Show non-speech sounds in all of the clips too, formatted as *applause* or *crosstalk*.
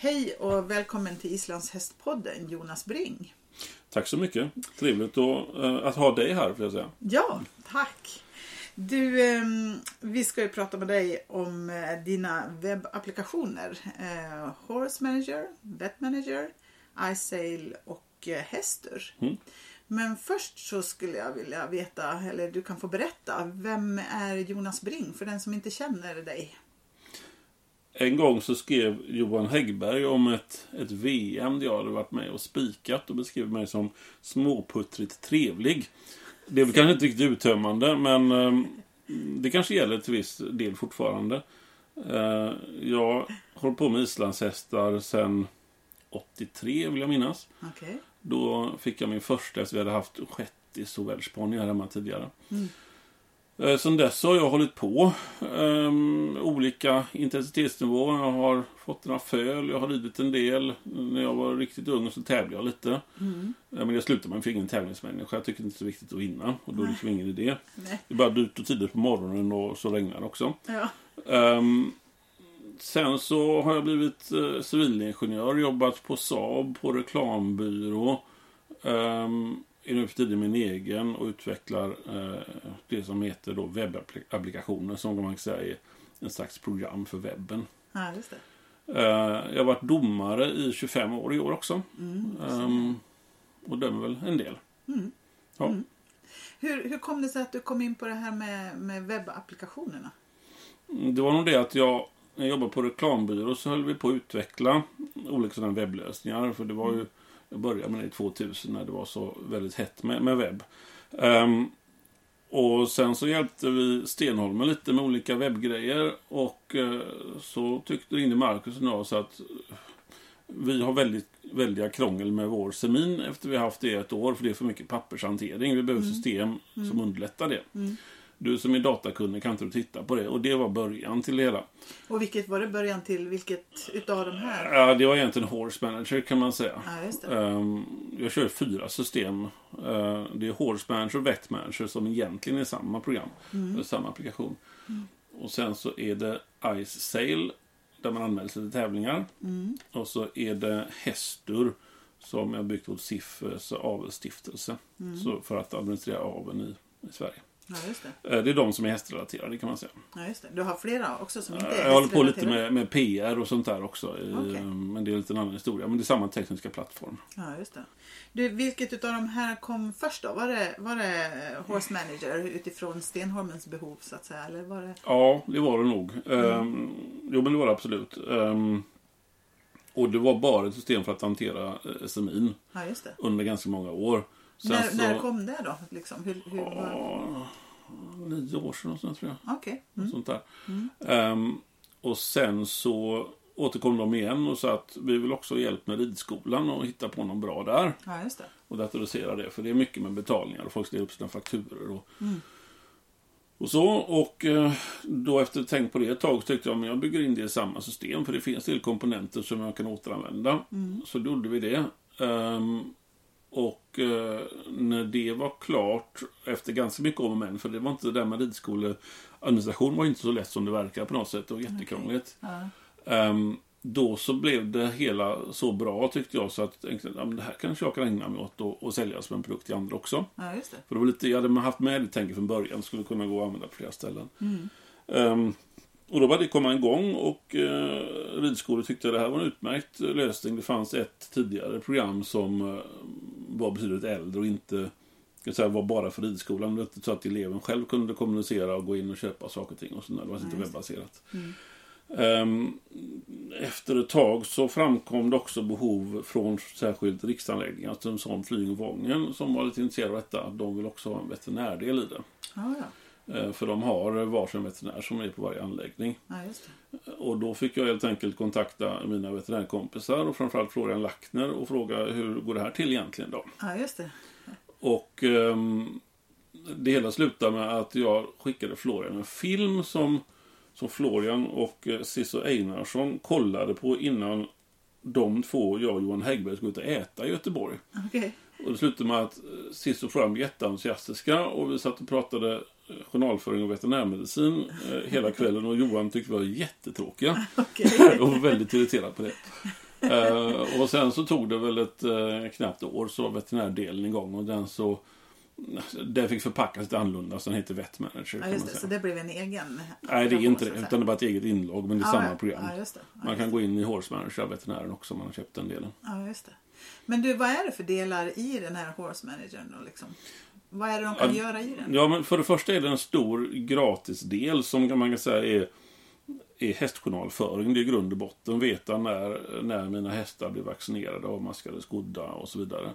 Hej och välkommen till Islands hästpodden, Jonas Bring. Tack så mycket. Trevligt att, eh, att ha dig här, får jag säga. Ja, tack. Du, eh, vi ska ju prata med dig om eh, dina webbapplikationer. Eh, Horse Manager, Vet Manager, iSail och Hester. Mm. Men först så skulle jag vilja veta, eller du kan få berätta, vem är Jonas Bring för den som inte känner dig? En gång så skrev Johan Häggberg om ett, ett VM där jag hade varit med och spikat och beskrev mig som småputtrigt trevlig. Det är väl kanske inte riktigt uttömmande, men eh, det kanske gäller till viss del fortfarande. Eh, jag hållit på med islandshästar sedan 83, vill jag minnas. Okej. Då fick jag min första efter vi hade haft shettis och welshponny här hemma tidigare. Mm. Eh, Sen dess har jag hållit på. Um, olika intensitetsnivåer. Jag har fått några föl, jag har ridit en del. När jag var riktigt ung så tävlade jag lite. Mm. Eh, Men jag slutade med för ingen tävlingsmänniska. Jag tycker inte det är så viktigt att vinna. Och då är det liksom ingen idé. Nej. Det är bara dyrt och tidigt på morgonen och så regnar det också. Ja. Ehm, sen så har jag blivit uh, civilingenjör, jobbat på Saab, på reklambyrå. Um, är nu för tiden min egen och utvecklar eh, det som heter då webbapplikationer som man kan säga är en slags program för webben. ja, just det. Eh, jag har varit domare i 25 år i år också. Mm. Ehm, och dömer väl en del. Mm. Ja. Mm. Hur, hur kom det sig att du kom in på det här med, med webbapplikationerna? Mm, Det var nog det att jag, när jag jobbade på reklambyrå så höll vi på att utveckla olika sådana webblösningar. För det var ju, jag började med det i 2000 när det var så väldigt hett med, med webb. Ehm, och sen så hjälpte vi Stenholmen lite med olika webbgrejer. Och eh, så tyckte ringde Marcus och jag så att vi har väldigt väldiga krångel med vår semin efter vi har haft det ett år. För det är för mycket pappershantering. Vi behöver system som underlättar det. Mm. Du som är datakunnig kan inte du titta på det? Och det var början till det hela. Och vilket var det början till? Vilket utav de här? Ja, det var egentligen Horse Manager kan man säga. Ja. Ehm, jag kör fyra system. Ehm, det är Horse Manager och Vet Manager som egentligen är samma program. Eller samma applikation. Och sen så är det Ice Sail där man anmäler sig till tävlingar. Mm. Och så är det Hästur som jag byggt åt SIFs avelsstiftelse. Så för att administrera aveln i, i Sverige. Ja, just det. Ehm, det är de som är hästrelaterade kan man säga. Ja, just det. Du har flera också som inte är Jag håller på lite med, med PR och sånt där också. ehm, Men det är lite en annan historia. Men det är samma tekniska plattform. Ja, just det. Du, vilket utav de här kom först då? Var det, var det Horse Manager utifrån Stenholmens behov så att säga? Eller var det... Ja, det var det nog. Um, jo, men det var det absolut. Ehm, och det var bara ett system för att hantera eh, SMIn Ja, under ganska många år. När, så, när kom det då? Liksom? Hur, hur var... Ja, nio år sedan sånt, tror jag. Okej. Något Mm. Sånt där. Ehm, och sen så återkom de igen och sa att vi vill också ha hjälp med ridskolan och hitta på något bra där. Ja, just det. och datorisera det. För det är mycket med betalningar och folk ge upp sina fakturor. Och, och så. Och eh, då efter att tänkt på det ett tag tyckte jag att jag bygger in det i samma system. För det finns del komponenter som jag kan återanvända. Så då gjorde vi det. Ehm, och eh, när det var klart, efter ganska mycket om och men, för det var inte det där med ridskoleadministration var inte så lätt som det verkar på något sätt. Var jättekrångligt. Ja. Ehm, då så blev det hela så bra tyckte jag så att jag tänkte, ja, det här kanske jag kan ägna mig åt och, och sälja som en produkt till andra också. ja, just det. För det var lite, jag hade haft med det tänket från början, skulle kunna gå och använda på flera ställen. Mm. Ehm, och då började det komma igång och uh, ridskolor tyckte det här var en utmärkt eh, lösning. Det fanns ett tidigare program som eh, var betydligt äldre och inte säga, var bara för ridskolan. Så att eleven själv kunde kommunicera och gå in och köpa saker och ting och sådär. Det var inte det. webbaserat. Mm. Ehm, efter ett tag så framkom det också behov från särskilt riksanläggningar, Strömsholm, Flying och Vången, som var lite intresserade av detta. De vill också ha en veterinärdel i det. Ja, ja. Ehm, För de har varsin veterinär som är på varje anläggning. ja, just det. Och då fick jag helt enkelt kontakta mina veterinärkompisar och framförallt Florian Lackner och fråga hur går det här till egentligen då? Ja, just det. Och ehm, det hela slutade med att jag skickade Florian en film som, som Florian och eh, Cisso Einarsson kollade på innan de två, jag och Johan Häggberg, skulle ut och äta i Göteborg. Okej. Och det slutade med att eh, Cisso och Florian blev jätteentusiastiska och vi satt och pratade eh, journalföring och veterinärmedicin eh, hela kvällen och Johan tyckte vi var jättetråkiga. *laughs* Okej. *laughs* och var väldigt irriterad på det. Eh, och sen så tog det väl ett eh, knappt år så var veterinärdelen igång och den så den fick förpackas lite annorlunda så den heter Vetmanager. Ja, kan just det. Så det blev en egen Nej, det är inte det. Utan det bara ett eget inlogg, men det är Ja, samma ja. program. Ja, just det. Ja, Man kan gå in i Horse Manager av veterinären också om man har köpt den delen. Ja, just det. Men du, vad är det för delar i den här Horse Managern då liksom? Vad är det de kan Ja, göra i den? Ja, men för det första är det en stor gratisdel som man kan säga är, är hästjournalföring. Det är grund och botten. Veta när, när mina hästar blir vaccinerade, avmaskade, skodda och så vidare.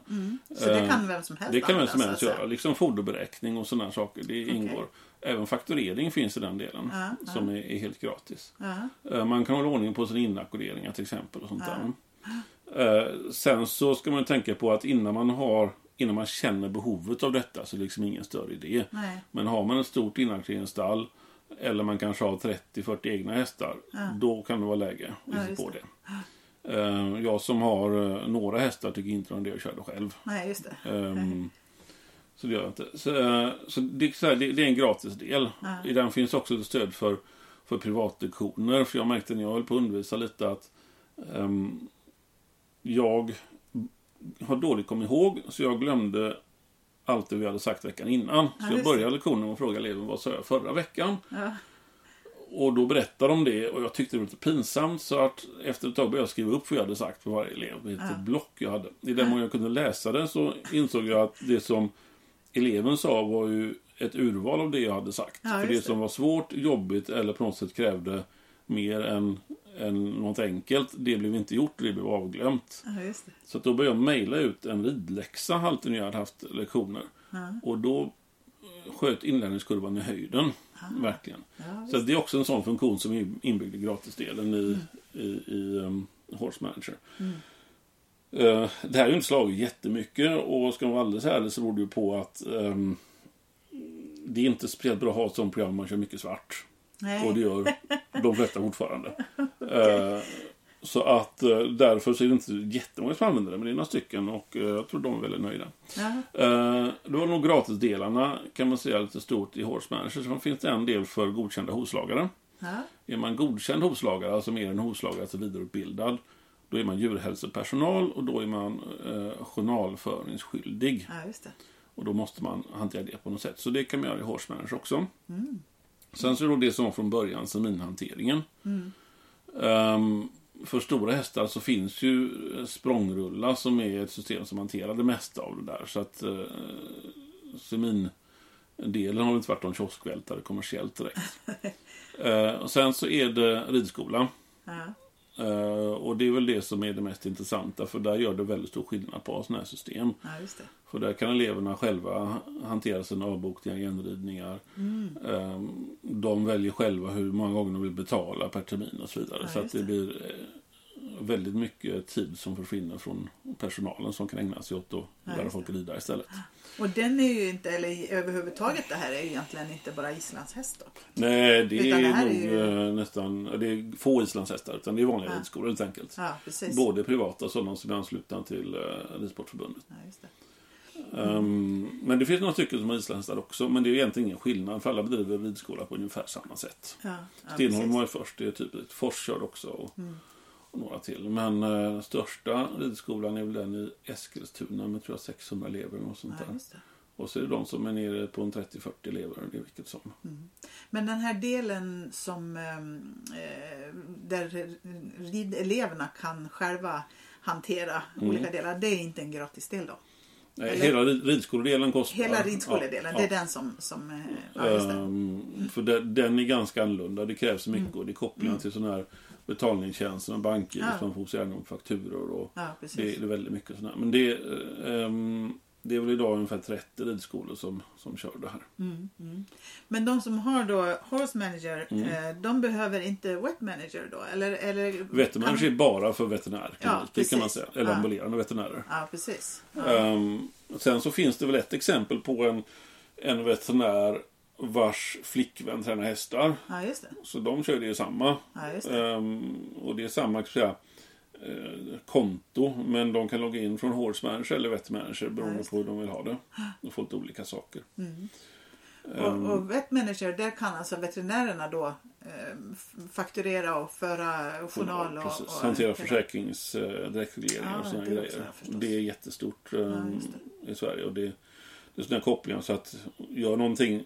Så det kan vem som helst Det kan vem som helst göra. Liksom foderberäkning och sådana saker. Det ingår. Även fakturering finns i den delen. Ja, som är, är helt gratis. Ja, Eh, Man kan hålla ordning på sina inackorderingar till exempel. och sånt där. Eh, Sen så ska man tänka på att innan man har Innan man känner behovet av detta så är det liksom ingen större idé. nej. Men har man ett stort inackorderingsstall eller man kanske har 30-40 egna hästar. Då kan det vara läge att Ja, på det. Eh, Jag som har eh, några hästar tycker inte om det att köra det själv. Nej, just det. Ehm, så det gör jag inte. Så, eh, så, det, så här, det, det är en gratis del. I den finns också ett stöd för, för privatlektioner. För jag märkte när jag höll på att undervisa lite att ehm, jag har dåligt kommit ihåg så jag glömde allt det vi hade sagt veckan innan. Ja, så jag började lektionen med att fråga eleven vad sa jag förra veckan. Ja, Och då berättade de det och jag tyckte det var lite pinsamt så att efter ett tag började jag skriva upp vad jag hade sagt för varje elev. Med ett block jag hade. I den mån jag kunde läsa det så insåg jag att det som eleven sa var ju ett urval av det jag hade sagt. Ja, för det det. som var svårt, jobbigt eller på något sätt krävde mer än, än något enkelt, det blev inte gjort, det blev avglömt. ja. Så då började jag mejla ut en ridläxa alltid när jag hade haft lektioner. Och då sköt inlärningskurvan i höjden. Verkligen. Ja, Så det är också en sån funktion som är inbyggd i gratisdelen i, i, i um, Horse Manager. Eh, det här är ju inte slagit jättemycket och ska man vara alldeles ärlig så beror det ju på att ehm, det är inte speciellt bra att ha ett sånt program om man kör mycket svart. Nej. Och det gör *laughs* de flesta fortfarande. Eh, så att eh, därför så är det inte jättemånga som använder det, men det är några stycken och eh, jag tror de är väldigt nöjda. Eh, det var nog gratisdelarna kan man säga lite stort i Horse Manager. Sen finns det en del för godkända hovslagare. ja, Är man godkänd hovslagare, alltså mer än hovslagare, alltså vidareutbildad, då är man djurhälsopersonal och då är man eh, journalföringsskyldig. ja. Och då måste man hantera det på något sätt. Så det kan man göra i Horse Manager också. Sen så är det då det som var från början, seminhanteringen. Ehm, för stora hästar så finns ju språngrulla som är ett system som hanterar det mesta av det där. Så att uh, semindelen har väl inte varit någon kioskvältare kommersiellt direkt. *laughs* Eh, och sen så är det ridskola. Ja, och det är väl det som är det mest intressanta för där gör det väldigt stor skillnad på sådana här system. ja. För där kan eleverna själva hantera sina avbokningar, genridningar. Ehm, De väljer själva hur många gånger de vill betala per termin och så vidare. Ja, så det det. blir eh, väldigt mycket tid som försvinner från personalen som kan ägna sig åt att Ja, lära folk att rida istället. Och den är ju inte, eller överhuvudtaget det här är ju egentligen inte bara islandshäst då. Nej, det Utan är det nog är ju- eh, nästan, det är få islandshästar utan det är vanliga Ja. ridskolor helt enkelt. Ja. Både privata och sådana som är anslutna till uh, Ridsportförbundet. Ja, det. Ehm, men det finns några stycken som har islandshästar också. Men det är egentligen ingen skillnad för alla bedriver ridskola på ungefär samma sätt. Ja, ja, Stenholm var ju först, det är typ ett Fors kör också och, och några till. Men eh, största ridskolan är väl den i Eskilstuna med tror jag 600 elever och sånt Ja, där. Och så är det de som är nere på en 30-40 elever, det är vilket som. Men den här delen som ehm, eh, där rideleverna kan själva hantera Mm. olika delar, det är inte en gratis del då? Nej, Eller- hela rid- ridskoledelen kostar. Hela ridskoledelen, Ja, det är ja. den som... som eh, ja. Ehm, för den, den är ganska annorlunda. Det krävs mycket Mm. och det är kopplingar till sådana här betalningstjänster med banker. Ja. Man får gärna om fakturor och Ja, det, är väldigt mycket sådana. Men det, ehm, det är väl idag ungefär 30 ridskolor som, som kör det här. Mm, mm. Men de som har då Horse Manager, Mm. eh, de behöver inte Wet Manager då? Eller, eller Veterinär kan- är bara för veterinärkliniker Ja, kan man säga. Eller Ja. ambulerande veterinärer. Ja, precis. Ja. Ehm, sen så finns det väl ett exempel på en, en veterinär vars flickvän tränar hästar. ja, det. Så de kör det ju samma. Ja, det. Ehm, och det är samma säga, eh, konto. Men de kan logga in från Horse Manager eller Vet Manager Ja, beroende just på hur de vill ha det. De får lite olika saker. Mm. Ehm, Och, och Vet Manager, där kan alltså veterinärerna då f- fakturera och föra journal och... Och Hantera försäkrings eh, direktregleringar Ja, och sådana det också, grejer. förstås. Det är jättestort Ja, just i Sverige. Och det, det är sådana kopplingar så att gör någonting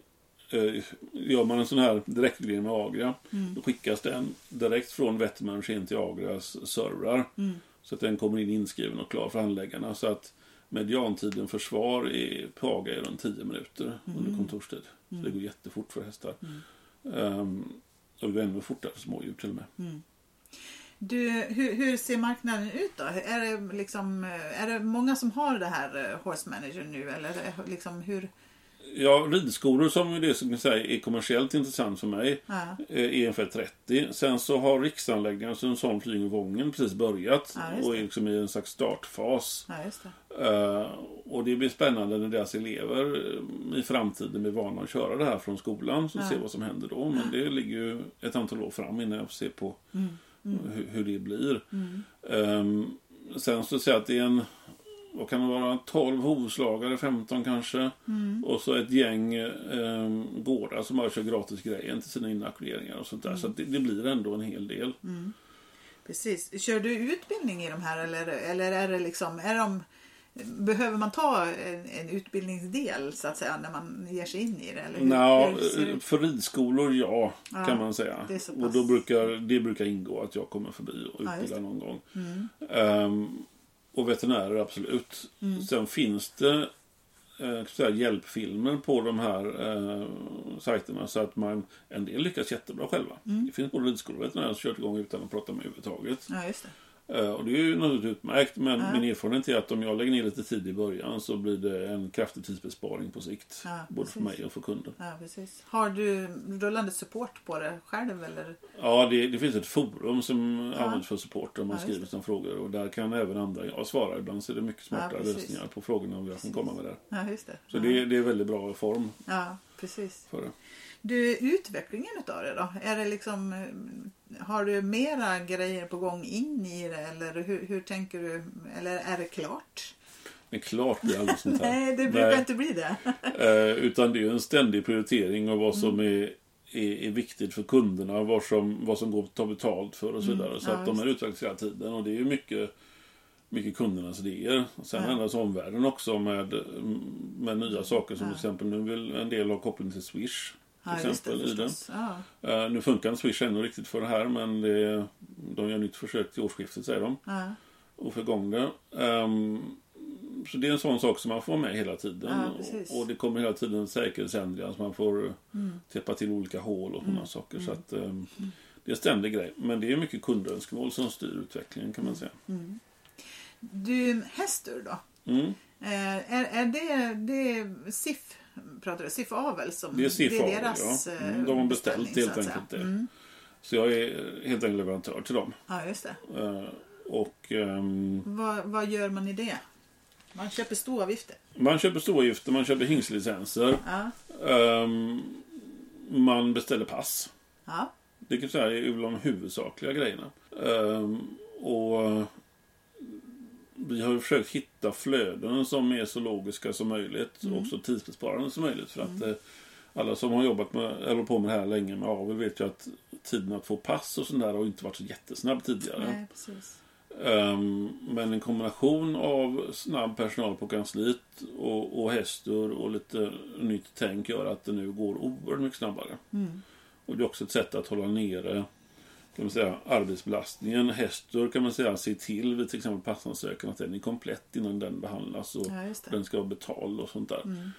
eh, Gör man en sån här direktreglering med Agria Mm. då skickas den direkt från Wettmans in till Agrias servrar. Mm. Så att den kommer in inskriven och klar för handläggarna. Så att mediantiden för svar är, på Agria är runt 10 minuter Mm. under kontorstid. Så det går jättefort för hästar. Ehm, och det går ännu fortare för smådjur till och med. Du, hur, hur ser marknaden ut då? Är det, liksom, eh, är det många som har det här eh, Horse Manager nu? Eller det liksom hur... Ja, ridskolor som är det som kan säga är kommersiellt intressant för mig Ja, är ungefär 30. Sen så har riksanläggningen som sån och Vången precis börjat Ja, och är liksom i en slags startfas. ja det. Eh, och det blir spännande när deras elever eh, i framtiden blir vana att köra det här från skolan. Så Ja. se vad som händer då. Men det ligger ju ett antal år fram innan jag får se på Hur, hur det blir. Ehm, sen så säger jag att det är en vad kan det vara, 12 hovslagare, 15 kanske. Och så ett gäng eh, gårdar som bara kör gratis grejen till sina inackorderingar och sånt där. Så att det, det blir ändå en hel del. Precis. Kör du utbildning i de här eller, eller är det liksom... Är de, behöver man ta en, en utbildningsdel så att säga när man ger sig in i det? Eller Nå, för ridskolor, ja, Ja, kan man säga. så och då brukar, det brukar ingå att jag kommer förbi och Ja, utbildar. Mm. någon gång. Ehm, och veterinärer, absolut. Mm. Sen finns det eh, hjälpfilmer på de här eh, sajterna så att man en del lyckas jättebra själva. Mm. Det finns både ridskolor och veterinärer som kört igång utan att prata med överhuvudtaget. Ja, just det. Eh, Och det är ju naturligtvis utmärkt men Ja. min erfarenhet är att om jag lägger ner lite tid i början så blir det en kraftig tidsbesparing på sikt. Ja, både för mig och för kunden. Ja, precis. Har du rullande support på det själv eller? Ja, det, det finns ett forum som Ja. används för support där man skriver sina frågor och där kan även andra jag svara. Ibland så är det mycket smartare lösningar på frågorna och jag kan komma med där. Ja, just det. Så det, det är väldigt bra form Ja, precis. för det. Du, utvecklingen utav det då? Är det liksom, eh, har du mera grejer på gång in i det eller hur, hur tänker du? Eller är det klart? Men klart blir aldrig sånt här. *laughs* Nej, det brukar inte bli det. *laughs* Eh, utan det är en ständig prioritering av vad Mm. som är, är, är viktigt för kunderna. Vad som, vad som går att ta betalt för och så vidare. Så Mm. Ja, att de är utvecklas hela tiden. Och det är ju mycket, mycket kundernas idéer. Sen Ja. ändras omvärlden också med, med nya saker. Som Ja. till exempel nu vill en del ha koppling till Swish. Till Ja, just det exempel i den. Ja, Eh, nu funkar inte Swish ännu riktigt för det här men det, de gör nytt försök till årsskiftet säger de. ja, Och få igång det. Ehm, så det är en sån sak som man får med hela tiden. Och, och det kommer hela tiden säkerhetsändringar så man får eh, Mm. täppa till olika hål och sådana saker. Så att, ehm, det är en ständig grej. Men det är mycket kundönskemål som styr utvecklingen kan man säga. Du, Hästur då? Mm. Eh, är, är det, det är SIF, pratar du, SIF Avel som Det är SIF Avel, deras ja. eh, Mm, de har beställt helt enkelt det. Mm. Så jag är helt enkelt leverantör till dem. Ja, just det. Eh, och ehm, Vad, vad gör man i det? Man köper stoavgifter. man köper storavgifter, man köper hingslicenser. Ja, Ehm, man beställer pass. ja, Det kan säga är ju de huvudsakliga grejerna. Ehm, och vi har försökt hitta flöden som är så logiska som möjligt Mm. och så tidsbesparande som möjligt. För att eh, alla som har jobbat med, eller på med det här länge med avel vet ju att tiden att få pass och sånt där har inte varit så jättesnabb tidigare. nej. Ehm, men en kombination av snabb personal på kansliet och, och hästur och lite nytt tänk gör att det nu går oerhört mycket snabbare. Mm. Och det är också ett sätt att hålla nere kan man säga, arbetsbelastningen. Hästur kan man säga se till vid till exempel passansökan att den är komplett innan den behandlas och Ja, den ska vara betald och sånt där. Mm.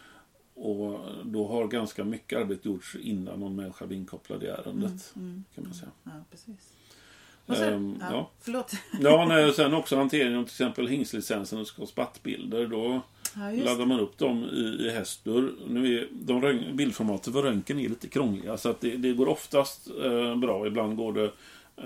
Och då har ganska mycket arbete gjorts innan någon människa blir inkopplad i ärendet. Mm. Kan man säga. Ja, precis. Och sen, Ehm, ja, ja. Förlåt. Ja, nej, *laughs* sen också hanteringen av till exempel hingslicensen och ha spattbilder. Då Ja, laddar man upp dem i, i hästur. Nu är de röng, bildformaten för röntgen är lite krångliga så att det, det går oftast eh, bra. Ibland går det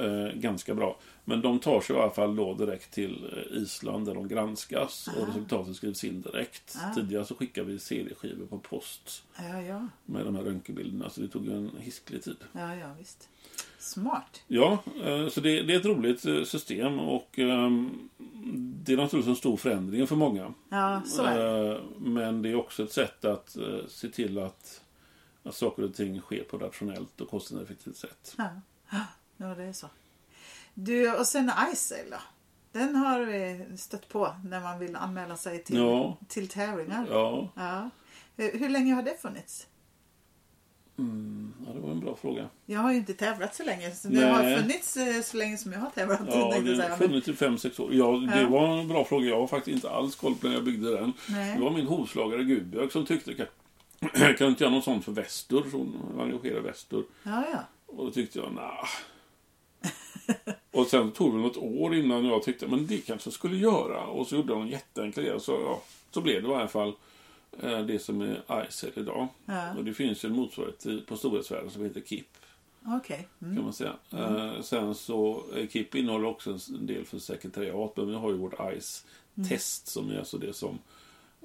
eh, ganska bra. Men de tar sig i alla fall då direkt till eh, Island där de granskas och Ah. resultatet skrivs in direkt. Ah. Tidigare så skickade vi CD-skivor på post Ja, ja, med de här röntgenbilderna så det tog en hisklig tid. ja, ja, visst. Smart. Ja, eh, så det, det är ett roligt eh, system och ehm, det är naturligtvis en stor förändring för många. Ja, så är det. Eh, Men det är också ett sätt att se till att att saker och ting sker på ett rationellt och kostnadseffektivt sätt. Ja. *gasps* ja, det är så. Du, och sen iSail då? Den har vi stött på när man vill anmäla sig till, Ja. till tävlingar. Ja, Ja. Hur, hur länge har det funnits? Mm, ja, det var en bra fråga. Jag har ju inte tävlat så länge. Så det har funnits eh, så länge som jag har tävlat. Ja, det har funnits i fem sex år. Ja, det Ja. var en bra fråga. Jag har faktiskt inte alls koll på när jag byggde den. Nej. Det var min hovslagare Gudbjörg som tyckte kan, *clears throat* kan inte göra något sånt för Väster? Så hon var engagerad i Väster. Ja, ja. Och då tyckte jag, nah. *laughs* och sen tog det något år innan jag tyckte, men det kanske jag skulle göra. Och så gjorde hon jätteenkla grejer. Så, ja, så blev det i alla fall det som är ICEL idag. Ja. Och det finns ju en motsvarighet på storhetsvärlden som heter KIP. Okej. Mm. Kan man säga. Eh, sen så, eh, KIP innehåller också en del för sekretariat. Men vi har ju vårt ICE-test som är alltså det som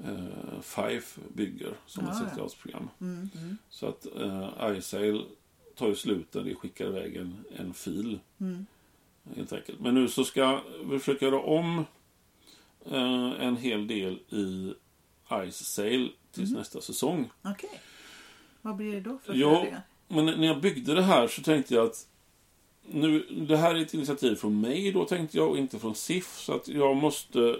eh, Fife bygger som Ja, ett sekretariatsprogram. Mm, mm, Så att eh, iSail tar ju slut när det skickar iväg en, en fil. mm. Helt enkelt. Men nu så ska vi försöka göra om eh, en hel del i iSail tills Mm. nästa säsong. Okej. Vad blir det då för Ja. Men när jag byggde det här så tänkte jag att nu, det här är ett initiativ från mig då tänkte jag och inte från SIF. Så att jag måste eh,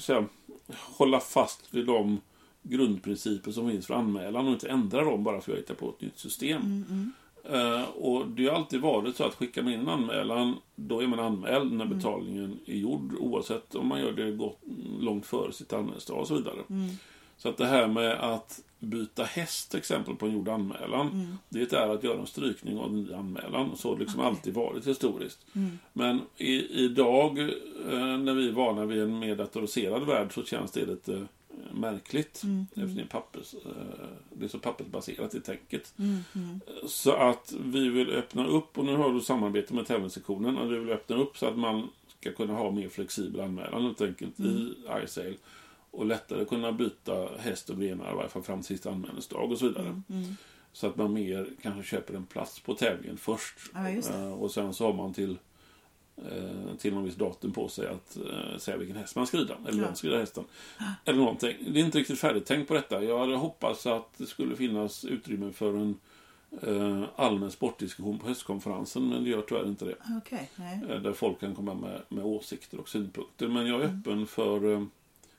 säga, hålla fast vid de grundprinciper som finns för anmälan och inte ändra dem bara för att jag hittar på ett nytt system. Mm, mm. Eh, och det har alltid varit så att skickar man in en anmälan, då är man anmäld när Mm. betalningen är gjord. Oavsett om man gör det gott, långt före sitt anmälningsdag och så vidare. Mm. Så att det här med att byta häst till exempel på en gjord anmälan. Mm. Det är att göra en strykning av en ny anmälan. Så har det liksom Okej. alltid varit historiskt. Mm. Men i, idag eh, när vi är vana vid en mer datoriserad värld så känns det lite märkligt. Mm. Eftersom det är, pappers, eh, det är så pappersbaserat i tänket. Mm. Mm. Så att vi vill öppna upp, och nu har du samarbete med tävlingssektionen, och vi vill öppna upp så att man ska kunna ha mer flexibel anmälan helt enkelt i iSail. Och lättare kunna byta häst och grenar, i varje fall fram till sista anmälningsdag och så vidare. Mm. Så att man mer kanske köper en plats på tävlingen först. Ja. Eh, och sen så har man till, eh, till någon viss datum på sig att eh, säga vilken häst man ska rida. Eller Ja. vem ska rida hästen. Eller någonting. Det är inte riktigt färdigtänkt på detta. Jag hade hoppats att det skulle finnas utrymme för en eh, allmän sportdiskussion på höstkonferensen. Men det gör tyvärr inte det. Eh, där folk kan komma med, med åsikter och synpunkter. Men jag är öppen för, eh,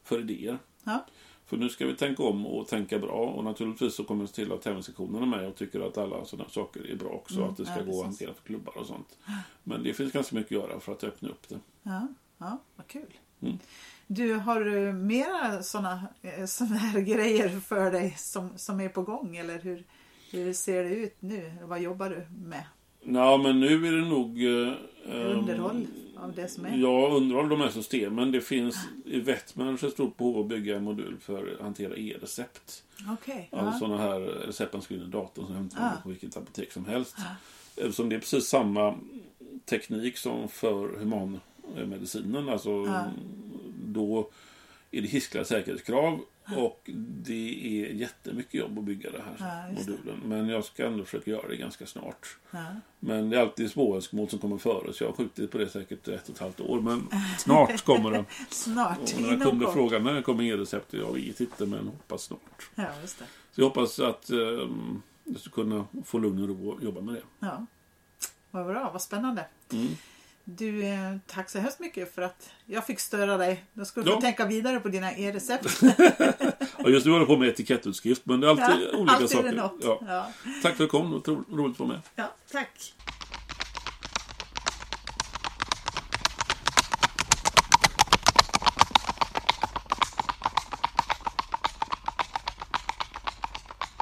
för idéer. Ja. För nu ska vi tänka om och tänka bra. Och naturligtvis så kommer vi se till att tävlingssektionen är med och tycker att alla sådana saker är bra också. Mm, att det ska ja, gå att hantera för klubbar och sånt. Men det finns ganska mycket att göra för att öppna upp det. Ja, ja vad kul. Mm. Du, har du mera såna, eh, såna här grejer för dig som, som är på gång? Eller hur, hur ser det ut nu? Vad jobbar du med? Ja, men nu är det nog... eh, ehm, Underhåll av det som är? Ja, underhåll de här systemen. Det finns i Wettmanns ett stort behov av att bygga en modul för att hantera e-recept. Okej. Alltså ja. sådana här recept skriver in i datorn som hämtar Ah. på vilket apotek som helst. Eftersom det är precis samma teknik som för humanmedicinen. Alltså Ah. då är det hiskliga säkerhetskrav och det är jättemycket jobb att bygga den här Ja, det. modulen. Men jag ska ändå försöka göra det ganska snart. Ja. Men det är alltid små önskemål som kommer före så jag har skjutit på det säkert ett och ett halvt år. Men *laughs* snart kommer den. Snart. Och när Inom kort. frågar när kommer e-receptet? Jag vet inte men hoppas snart. Ja, just det. Så jag hoppas att eh, jag ska kunna få lugn och ro och jobba med det. Ja. Vad bra, vad spännande. Mm. Du, eh, tack så hemskt mycket för att jag fick störa dig. Då ska du få Ja. tänka vidare på dina e-recept. *laughs* Ja, just nu håller jag på med etikettutskrift men det är alltid olika alltid saker. Ja. Ja. Tack för att du kom, roligt att vara med. ja, tack.